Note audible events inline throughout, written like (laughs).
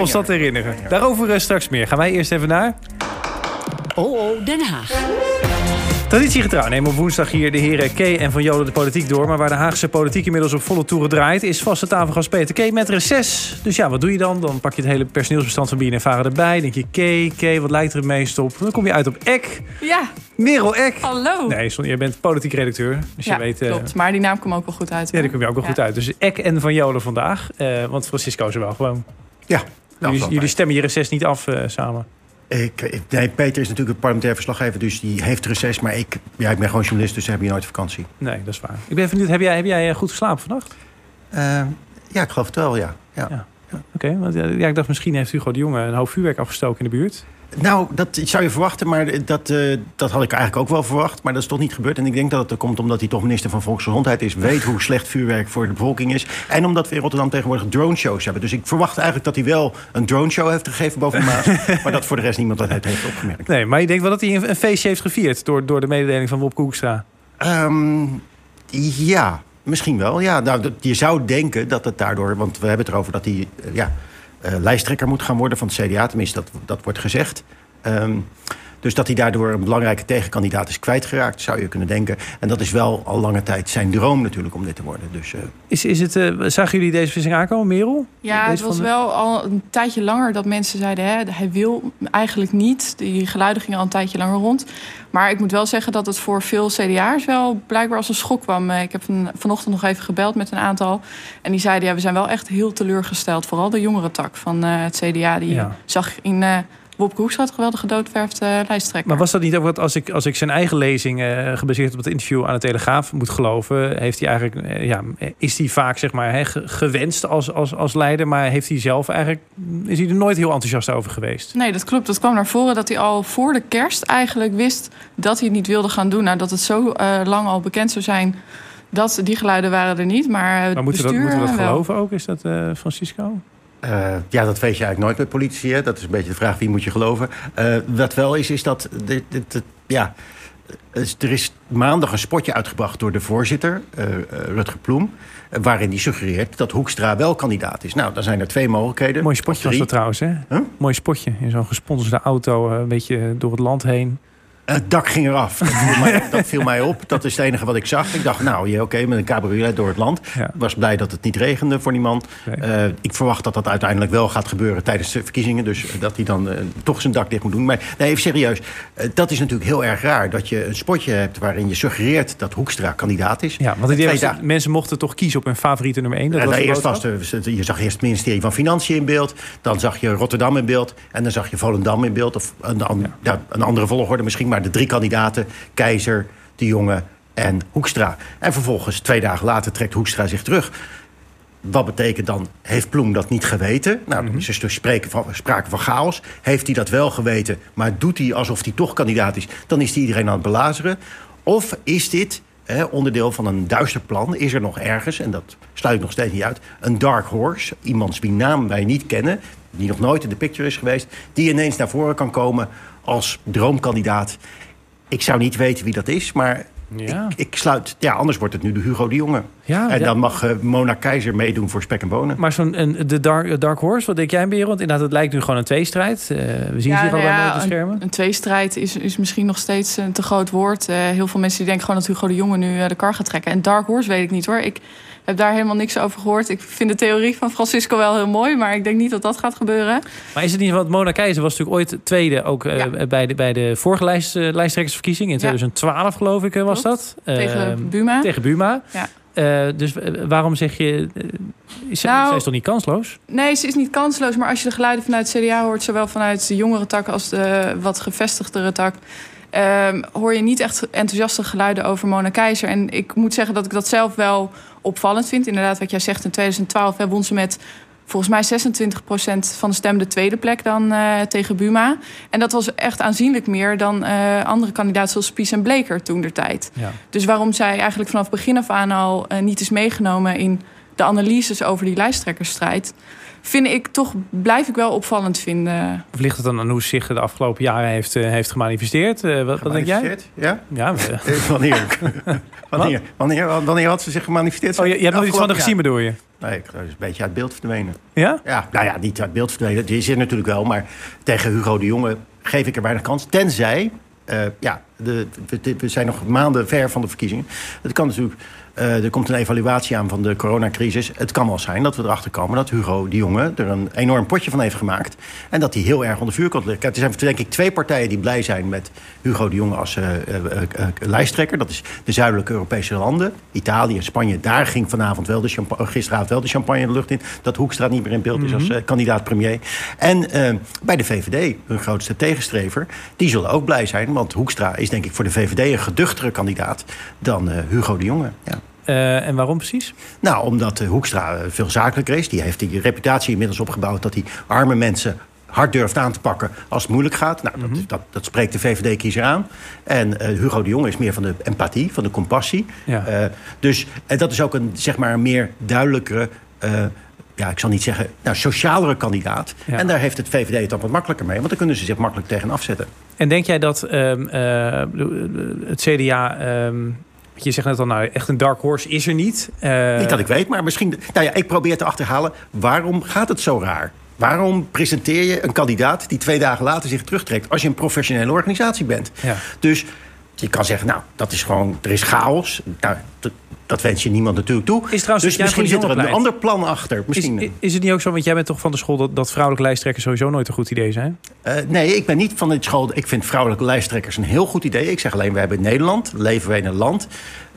ons dat herinneren. Daarover eh, straks meer. Gaan wij eerst even naar... Oh, oh, Den Haag. Traditiegetrouw nemen op woensdag hier de heren K en Van Joden de politiek door. Maar waar de Haagse politiek inmiddels op volle toeren draait... is vaste tafelgast Peter K met reces. Dus ja, wat doe je dan? Dan pak je het hele personeelsbestand van BNN Varen erbij. denk je K, K, wat lijkt er het meest op? Dan kom je uit op Ek. Ja, Merel Ek. hallo. Nee, Son, jij bent politiek redacteur. Dus ja, je weet... eh, klopt. Maar die naam komt ook wel goed uit. Ja, daar kom je ook wel Ja. goed uit. Dus Ek en Van Joden vandaag. Eh, want Francisco is er wel gewoon. Ja. Nou, jullie, stemmen je reces niet af eh, samen. Ik, ik- nee, Peter is natuurlijk een parlementair verslaggever, dus die heeft reces. Maar ik, ja, ik ben gewoon journalist, dus heb je nooit vakantie. Nee, dat is waar. Ik ben even benieuwd, heb jij, heb jij eh, goed geslapen vannacht? Eh, ja, ik geloof het wel, ja. ja. Ja. Oké, want ja, ik dacht misschien heeft Hugo de Jonge een hoop vuurwerk afgestoken in de buurt. Nou, dat zou je verwachten, maar dat, eh, dat had ik eigenlijk ook wel verwacht. Maar dat is toch niet gebeurd. En ik denk dat het er komt omdat hij toch minister van Volksgezondheid is. Weet hoe slecht vuurwerk voor de bevolking is. En omdat we in Rotterdam tegenwoordig drone-shows hebben. Dus ik verwacht eigenlijk dat hij wel een drone-show heeft gegeven boven Maas. (laughs) maar dat voor de rest niemand dat heeft opgemerkt. Nee, maar je denkt wel dat hij een, feestje heeft gevierd door, door de mededeling van Wop Koekstra. Ehm, ja, misschien wel. Ja, nou, je zou denken dat het daardoor... want we hebben het erover dat hij eh, ja, lijsttrekker moet gaan worden van het CDA. Tenminste, dat, dat wordt gezegd. Ehm, dus dat hij daardoor een belangrijke tegenkandidaat is kwijtgeraakt... zou je kunnen denken. En dat is wel al lange tijd zijn droom natuurlijk om dit te worden. Dus eh, Is, is het, eh, zagen jullie deze vissing aankomen, Merel? Ja, Deze het was de- wel al een tijdje langer dat mensen zeiden... Hè, hij wil eigenlijk niet. Die geluiden gingen al een tijdje langer rond. Maar ik moet wel zeggen dat het voor veel CDA'ers wel blijkbaar als een schok kwam. Eh, Ik heb van, vanochtend nog even gebeld met een aantal. En die zeiden, ja, we zijn wel echt heel teleurgesteld. Vooral de jongere tak van eh, het CDA. Die Ja. zag in eh Wop Hoekstra het geweldig gedoodverfde lijsttrekker. Maar was dat niet ook wat, als ik, als ik zijn eigen lezing, eh, gebaseerd op het interview aan de Telegraaf, moet geloven, heeft hij eigenlijk, eh, ja, is hij vaak zeg maar gewenst als, als, als leider, maar heeft hij zelf eigenlijk, is hij er nooit heel enthousiast over geweest? Nee, dat klopt. Dat kwam naar voren dat hij al voor de kerst eigenlijk wist dat hij het niet wilde gaan doen. Nou, dat het zo eh, lang al bekend zou zijn dat die geluiden waren er niet. Maar, eh, Maar moeten we dat, moeten we dat wel. geloven ook? Is dat eh, Francisco? Eh, ja, dat weet je eigenlijk nooit met politici. Hè? Dat is een beetje de vraag wie moet je geloven. Eh, wat wel is, is dat... Dit, dit, dit- ja, eh, er is maandag een spotje uitgebracht door de voorzitter, Rutger Ploem... waarin hij suggereert dat Hoekstra wel kandidaat is. Nou, dan zijn er twee mogelijkheden. Mooi spotje was dat trouwens, hè? Huh? Mooi spotje in zo'n gesponsorde auto, een beetje door het land heen. Het dak ging eraf. Dat viel, mij, (laughs) dat viel mij op. Dat is het enige wat ik zag. Ik dacht, nou, oké, met een cabriolet door het land. Ja. Ik was blij dat het niet regende voor die man. Nee. Eh, ik verwacht dat dat uiteindelijk wel gaat gebeuren tijdens de verkiezingen. Dus eh, dat hij dan eh, toch zijn dak dicht moet doen. Maar nee, even serieus. Dat is natuurlijk heel erg raar. Dat je een spotje hebt waarin je suggereert dat Hoekstra kandidaat is. Ja, want idee dagen- mensen mochten toch kiezen op hun favoriete nummer 1. Dat was eerst was boodschap. de, je zag eerst het ministerie van Financiën in beeld. Dan zag je Rotterdam in beeld. En dan zag je Volendam in beeld. Of een, an- ja, een andere volgorde misschien. Maar de drie kandidaten. Keizer, De Jonge en Hoekstra. En vervolgens, twee dagen later, trekt Hoekstra zich terug. Wat betekent dan, heeft Ploem dat niet geweten? Nou, dan is er dus sprake van, sprake van chaos. Heeft hij dat wel geweten, maar doet hij alsof hij toch kandidaat is... dan is hij iedereen aan het belazeren. Of is dit hè, onderdeel van een duister plan? Is er nog ergens, en dat sluit ik nog steeds niet uit... een dark horse, iemands wie naam wij niet kennen... die nog nooit in de picture is geweest... die ineens naar voren kan komen als droomkandidaat... Ik zou niet weten wie dat is, maar Ja. ik, ik sluit... Ja, anders wordt het nu de Hugo de Jonge. Ja, en ja. dan mag eh, Mona Keizer meedoen voor spek en bonen. Maar zo'n een- de dark, dark Horse, wat denk jij, Berend? Want inderdaad, het lijkt nu gewoon een tweestrijd. Eh, we zien ze hier nou al ja, op de schermen. Een, een tweestrijd is, is misschien nog steeds een te groot woord. Eh, heel veel mensen die denken gewoon dat Hugo de Jonge nu de kar gaat trekken. En Dark Horse weet ik niet hoor. Ik heb daar helemaal niks over gehoord. Ik vind de theorie van Francisco wel heel mooi, maar ik denk niet dat dat gaat gebeuren. Maar is het niet, want Mona Keizer was natuurlijk ooit tweede ook eh, bij, de, bij de vorige lijst, eh, lijsttrekkersverkiezing. In Ja. 2012 geloof ik eh, was Klopt. dat. Tegen Buma. Tegen Buma. Ja. Dus waarom zeg je, is, Nou, zij is toch niet kansloos? Nee, ze is niet kansloos. Maar als je de geluiden vanuit het CDA hoort, zowel vanuit de jongere tak als de wat gevestigdere tak. ehm, hoor je niet echt enthousiaste geluiden over Mona Keizer. En ik moet zeggen dat ik dat zelf wel opvallend vind. Inderdaad, wat jij zegt, in 2012 hè, won ze met volgens mij 26% van de stem de tweede plek dan eh, tegen Buma. En dat was echt aanzienlijk meer dan eh, andere kandidaten zoals Spies en Bleker toen der tijd. Ja. Dus waarom zij eigenlijk vanaf begin af aan al eh, niet is meegenomen in de analyses over die lijsttrekkersstrijd vind ik toch, blijf ik wel opvallend vinden. Of ligt het dan aan hoe zich de afgelopen jaren heeft, uh, heeft gemanifesteerd? Uh, wat, wat denk jij? Ja? ja (laughs) uh. wanneer? (laughs) wanneer? wanneer? Wanneer had ze zich gemanifesteerd? Oh, je, je hebt nog iets van haar gezien, bedoel je? Nee, ik is een beetje uit beeld verdwenen. Ja? Ja, nou ja, niet uit beeld verdwenen. Die zit natuurlijk wel, maar tegen Hugo de Jonge geef ik er weinig kans. Tenzij, ja, de, we zijn nog maanden ver van de verkiezingen. Het kan natuurlijk uh, er komt een evaluatie aan van de coronacrisis. Het kan wel zijn dat we erachter komen dat Hugo de Jonge er een enorm potje van heeft gemaakt. En dat hij heel erg onder vuur komt liggen. Er zijn denk ik twee partijen die blij zijn met Hugo de Jonge als uh, uh, lijsttrekker. Dat is de zuidelijke Europese landen. Italië en Spanje. Daar ging vanavond wel de gisteravond wel de champagne in de lucht in. Dat Hoekstra niet meer in beeld is als mhm. kandidaat premier. En bij de VVD, hun grootste tegenstrever, die zullen ook blij zijn. Want Hoekstra is denk ik voor de VVD een geduchtere kandidaat dan Hugo de Jonge. Ja. Uh, en waarom precies? Nou, omdat uh, Hoekstra uh, veel zakelijker is. Die heeft die reputatie inmiddels opgebouwd dat hij arme mensen hard durft aan te pakken als het moeilijk gaat. Nou, dat, mhm. dat, dat, spreekt de VVD-kiezer aan. En Hugo de Jong is meer van de empathie, van de compassie. Ja. dus en dat is ook een, zeg maar, een meer duidelijkere ja, ik zal niet zeggen, nou, socialere kandidaat. Ja. En daar heeft het VVD het dan wat makkelijker mee. Want dan kunnen ze zich makkelijk tegen afzetten. En denk jij dat um, het CDA um, je zegt net al, nou, echt een dark horse is er niet. Uh... Niet dat ik weet, maar misschien... Nou ja, ik probeer te achterhalen, waarom gaat het zo raar? Waarom presenteer je een kandidaat die twee dagen later zich terugtrekt... als je een professionele organisatie bent? Ja. Dus je kan zeggen, nou, dat is gewoon, er is chaos. Nou, dat wens je niemand natuurlijk toe. Is trouwens, dus misschien zit er een ander plan achter. Misschien... Is, is, het niet ook zo, want jij bent toch van de school... dat, dat vrouwelijke lijsttrekkers sowieso nooit een goed idee zijn? Uh, nee, ik ben niet van de school... ik vind vrouwelijke lijsttrekkers een heel goed idee. Ik zeg alleen, we hebben in Nederland, leven we in een land...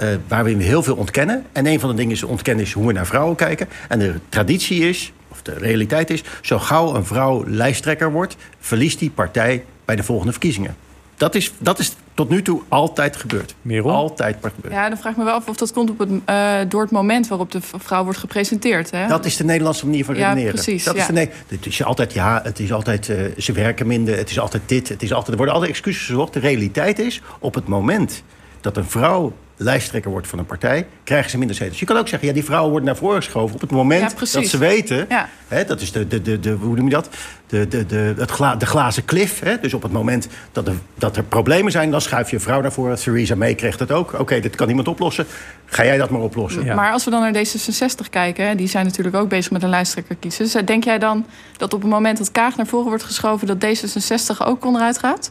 Uh, waar we heel veel ontkennen. En een van de dingen is ontkennen is hoe we naar vrouwen kijken. En de traditie is, of de realiteit is... zo gauw een vrouw lijsttrekker wordt... verliest die partij bij de volgende verkiezingen. Dat is, dat is tot nu toe altijd gebeurd. Merel? Altijd maar gebeurd. Ja, dan vraag ik me wel af of dat komt op het, uh, door het moment waarop de vrouw wordt gepresenteerd. Hè? Dat is de Nederlandse manier van redeneren. Ja, precies. Dat ja. is de, nee, het is altijd, ja, het is altijd, uh, ze werken minder, het is altijd dit, het is altijd, er worden altijd excuses gezocht. De realiteit is, op het moment dat een vrouw lijsttrekker wordt van een partij, krijgen ze minder zetels. Je kan ook zeggen, ja, die vrouwen worden naar voren geschoven op het moment dat ze weten. Ja. Hè, dat is de, de, de, de, hoe noem je dat? De, de, de, het gla, de glazen klif. Hè? Dus op het moment dat er, dat er problemen zijn, dan schuif je een vrouw naar voren. Theresa May kreeg dat ook. Oké, dit kan niemand oplossen. Ga jij dat maar oplossen? Ja. Maar als we dan naar D66 kijken, die zijn natuurlijk ook bezig met een lijsttrekker kiezen. Dus denk jij dan dat op het moment dat Kaag naar voren wordt geschoven, dat D66 ook onderuit gaat?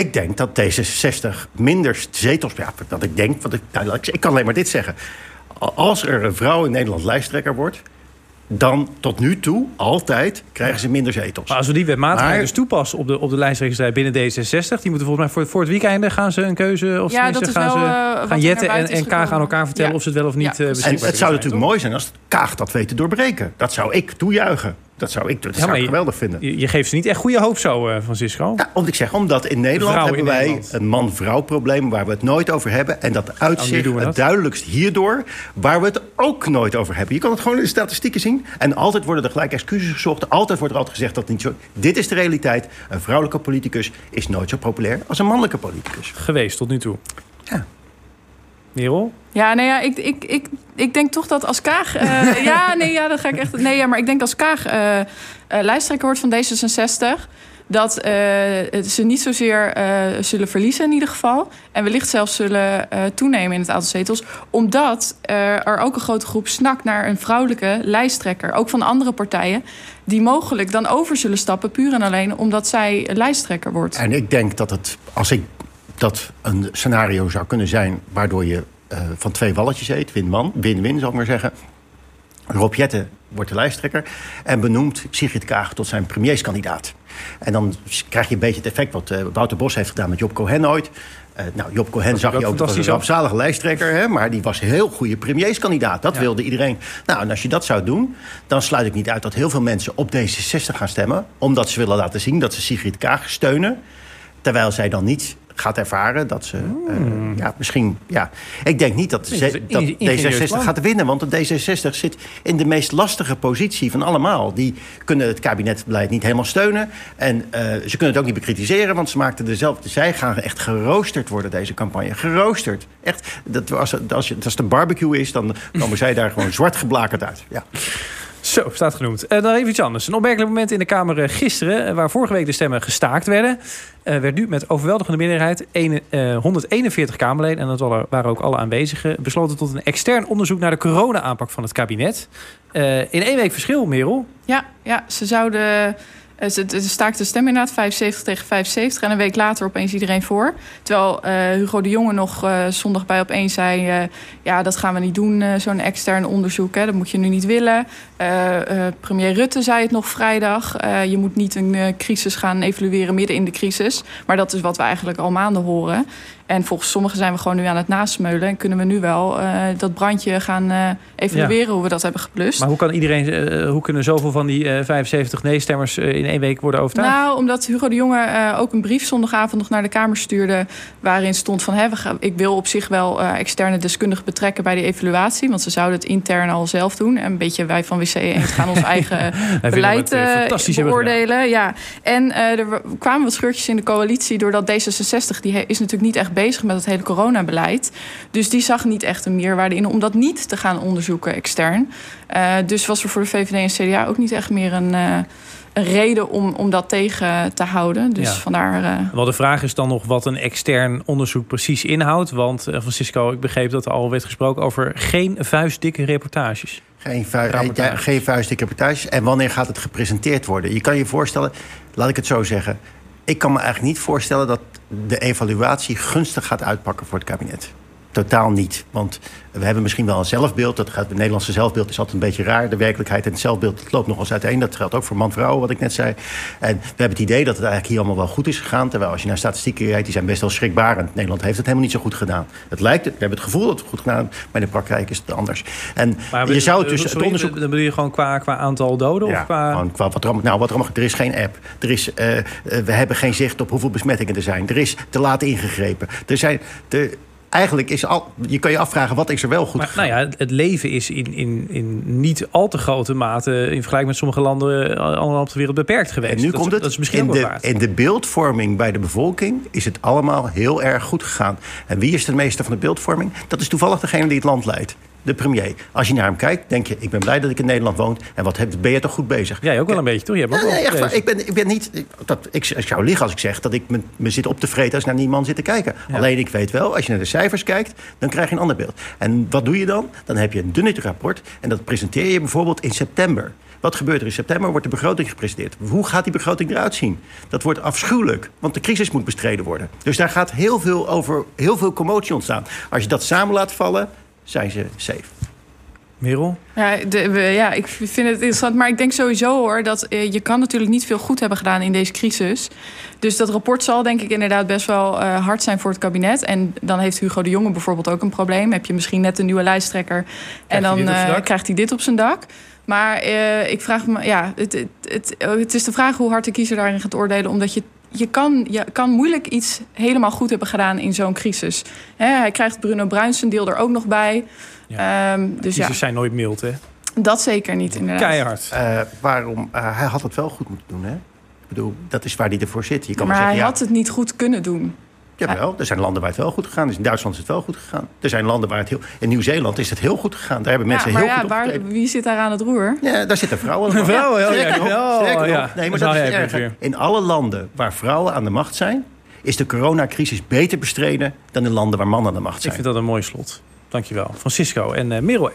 Ik denk dat D66 minder zetels... Ja, dat ik denk, want ik, nou, ik kan alleen maar dit zeggen. Als er een vrouw in Nederland lijsttrekker wordt dan tot nu toe altijd krijgen ze minder zetels. Maar als we die wetmatigheid maar... dus toepassen op de, op de lijsttrekkersrij binnen D66... die moeten volgens mij voor, voor het weekend gaan ze een keuze... of ja, dat is gaan wel, ze uh, gaan Jetten en, en Kaag aan elkaar vertellen... Ja. of ze het wel of niet ja. En het zou natuurlijk mooi zijn als Kaag dat weet te doorbreken. Dat zou ik toejuichen. Dat zou ik, dat zou ik geweldig vinden. Je, je, geeft ze niet echt goede hoop zo, uh, Francisco. Ja, omdat ik zeg, omdat in Nederland hebben wij Nederland. een man-vrouw probleem... waar we het nooit over hebben. En dat uitzicht oh, het duidelijkst hierdoor... waar we het ook nooit over hebben. Je kan het gewoon in de statistieken zien. En altijd worden er gelijk excuses gezocht. Altijd wordt er altijd gezegd dat het niet zo... Dit is de realiteit. Een vrouwelijke politicus is nooit zo populair als een mannelijke politicus. Geweest tot nu toe. Ja. Merel? Ja, nee, ja, ik, ik, ik, ik denk toch dat als Kaag... Uh, (laughs) ja, nee, ja, dat ga ik echt... Nee, ja, maar ik denk als Kaag uh, uh, lijsttrekker wordt van D66... dat ze niet zozeer zullen verliezen in ieder geval. En wellicht zelfs zullen toenemen in het aantal zetels. Omdat er ook een grote groep snakt naar een vrouwelijke lijsttrekker. Ook van andere partijen. Die mogelijk dan over zullen stappen puur en alleen omdat zij lijsttrekker wordt. En ik denk dat het, als ik dat een scenario zou kunnen zijn... waardoor je uh, van twee walletjes eet, win-man, win-win zou ik maar zeggen. Rob Jette wordt de lijsttrekker en benoemt Sigrid Kaag tot zijn premierskandidaat. En dan krijg je een beetje het effect wat uh, Wouter Bos heeft gedaan met Job Cohen ooit. Uh, nou, Job Cohen zag je ook als een rampzalige lijsttrekker, hè, maar die was een heel goede premierskandidaat. Dat ja. wilde iedereen. Nou, en als je dat zou doen, dan sluit ik niet uit dat heel veel mensen op D66 gaan stemmen, omdat ze willen laten zien dat ze Sigrid Kaag steunen. Terwijl zij dan niet gaat ervaren dat ze eh, ja, misschien... Ja, ik denk niet dat, Hmm. Een dat ingenieus D66 plan. gaat winnen. Want de D66 zit in de meest lastige positie van allemaal. Die kunnen het kabinetbeleid niet helemaal steunen. En eh, ze kunnen het ook niet bekritiseren. Want ze maakten dezelfde... Zij gaan echt geroosterd worden, deze campagne. Geroosterd. Echt, dat, als, als, je, als het een barbecue is, dan komen zij daar gewoon (laughs) zwart geblakerd uit. Ja. Zo, staat genoemd. En dan even iets anders. Een opmerkelijk moment in de Kamer eh, gisteren... eh, waar vorige week de stemmen gestaakt werden... eh, werd nu met overweldigende meerderheid... ene- eh, 141 Kamerleden, en dat waren- ook alle aanwezigen... besloten tot een extern onderzoek naar de corona-aanpak van het kabinet. Eh, in één week verschil, Merel. Ja, ja ze zouden. Eh, Ze ze staakten de stem inderdaad, 75 tegen 75. En een week later opeens iedereen voor. Terwijl eh, Hugo de Jonge nog eh, zondag bij opeens zei... eh, ja, dat gaan we niet doen, zo'n extern onderzoek. Hè, dat moet je nu niet willen. Premier Rutte zei het nog vrijdag. je moet niet een crisis gaan evalueren midden in de crisis. Maar dat is wat we eigenlijk al maanden horen. En volgens sommigen zijn we gewoon nu aan het nasmeulen. En kunnen we nu wel eh, dat brandje gaan eh, evalueren hoe we dat hebben geblust. Maar hoe kan iedereen... eh, hoe kunnen zoveel van die eh, 75 nee-stemmers... in één week worden overtuigd? Nou, omdat Hugo de Jonge ook een brief zondagavond nog naar de Kamer stuurde. waarin stond van: hè, we gaan, ik wil op zich wel externe deskundigen betrekken bij die evaluatie. Want ze zouden het intern al zelf doen. En een beetje wij van WC gaan ons (laughs) eigen beleid beoordelen. Ja. En er kwamen wat scheurtjes in de coalitie. doordat D66 die is natuurlijk niet echt bezig met het hele coronabeleid. Dus die zag niet echt een meerwaarde in om dat niet te gaan onderzoeken extern. Eh, dus was er voor de VVD en CDA ook niet echt meer een. eh, een reden om, om dat tegen te houden. Dus Ja. vandaar. eh, Wel, de vraag is dan nog wat een extern onderzoek precies inhoudt. Want Francisco, ik begreep dat er al werd gesproken over geen vuistdikke reportages. Geen, vu- ja, geen vuistdikke reportages. En wanneer gaat het gepresenteerd worden? Je kan je voorstellen, laat ik het zo zeggen. Ik kan me eigenlijk niet voorstellen dat de evaluatie gunstig gaat uitpakken voor het kabinet. Totaal niet. Want we hebben misschien wel een zelfbeeld. Dat gaat, het Nederlandse zelfbeeld is altijd een beetje raar. De werkelijkheid en het zelfbeeld dat loopt nog eens uiteen. Dat geldt ook voor man-vrouw, wat ik net zei. En we hebben het idee dat het eigenlijk hier allemaal wel goed is gegaan. Terwijl als je naar statistieken kijkt, die zijn best wel schrikbarend. Nederland heeft het helemaal niet zo goed gedaan. Het lijkt, we hebben het gevoel dat we het goed gedaan. Maar in de praktijk is het anders. En Maar je zou het dus sorry, het onderzoek... Dan bedoel je gewoon qua, qua aantal doden? Ja, of qua... gewoon qua wat er, nou, wat er, allemaal, er is geen app. Er is, eh, eh, we hebben geen zicht op hoeveel besmettingen er zijn. Er is te laat ingegrepen. Er zijn, er, eigenlijk is al, je kan je afvragen wat is er wel goed Maar gegaan. nou ja, het leven is in, in, in niet al te grote mate... in vergelijking met sommige landen eh, allemaal op de wereld beperkt geweest. En nu dat, komt het dat is misschien wel de, waard. de beeldvorming bij de bevolking is het allemaal heel erg goed gegaan. En wie is de meester van de beeldvorming? Dat is toevallig degene die het land leidt. De premier. Als je naar hem kijkt, denk je: ik ben blij dat ik in Nederland woon. En wat heb, ben je toch goed bezig? Jij ook wel een beetje, toch? Je hebt ook Nee, echt waar. Ik ben, ik ben niet. ik- Dat, ik, ik zou liegen als ik zeg dat ik me, me zit op te vreten als ik naar die man zit te kijken. Alleen ik weet wel, als je naar de cijfers kijkt, dan krijg je een ander beeld. En wat doe je dan? Dan heb je een dunnetje rapport en dat presenteer je bijvoorbeeld in september. Wat gebeurt er in september? Wordt de begroting gepresenteerd. Hoe gaat die begroting eruit zien? Dat wordt afschuwelijk, want de crisis moet bestreden worden. Dus daar gaat heel veel over, heel veel commotie ontstaan. Als je dat samen laat vallen, zijn ze safe. Merel? Ja, de, we- ja, ik vind het interessant. Maar ik denk sowieso hoor dat eh, je kan natuurlijk niet veel goed hebben gedaan in deze crisis. Dus dat rapport zal denk ik inderdaad best wel eh, hard zijn voor het kabinet. En dan heeft Hugo de Jonge bijvoorbeeld ook een probleem. Heb je misschien net een nieuwe lijsttrekker en dan eh, krijgt hij dit op zijn dak. Maar eh, ik vraag me, ja, het, het, het, het is de vraag hoe hard de kiezer daarin gaat oordelen. Omdat je, je, kan, je kan moeilijk iets helemaal goed hebben gedaan in zo'n crisis. Hè, hij krijgt Bruno Bruins zijn deel er ook nog bij. Ja. Ehm, dus ja, zijn nooit mild, hè? dat zeker niet inderdaad. Keihard. Eh, waarom? Eh, hij had het wel goed moeten doen, hè? Ik bedoel, dat is waar hij ervoor zit. Je kan maar wel hij ja, had het niet goed kunnen doen. Jawel, er zijn landen waar het wel goed gegaan is. In Duitsland is het wel goed gegaan. Er zijn landen waar het heel... In Nieuw-Zeeland is het heel goed gegaan. Daar hebben mensen ja, maar heel ja, goed waar, opgetreden. wie zit daar aan het roer? Ja, daar zitten vrouwen. aan. (laughs) Vrouwen, oh sterker nog, sterker ja. nog. Nee, maar dat is erger. weer. In alle landen waar vrouwen aan de macht zijn... is de coronacrisis beter bestreden dan in landen waar mannen aan de macht Ik zijn. vind dat een mooi slot. Dankjewel. Francisco en Merel.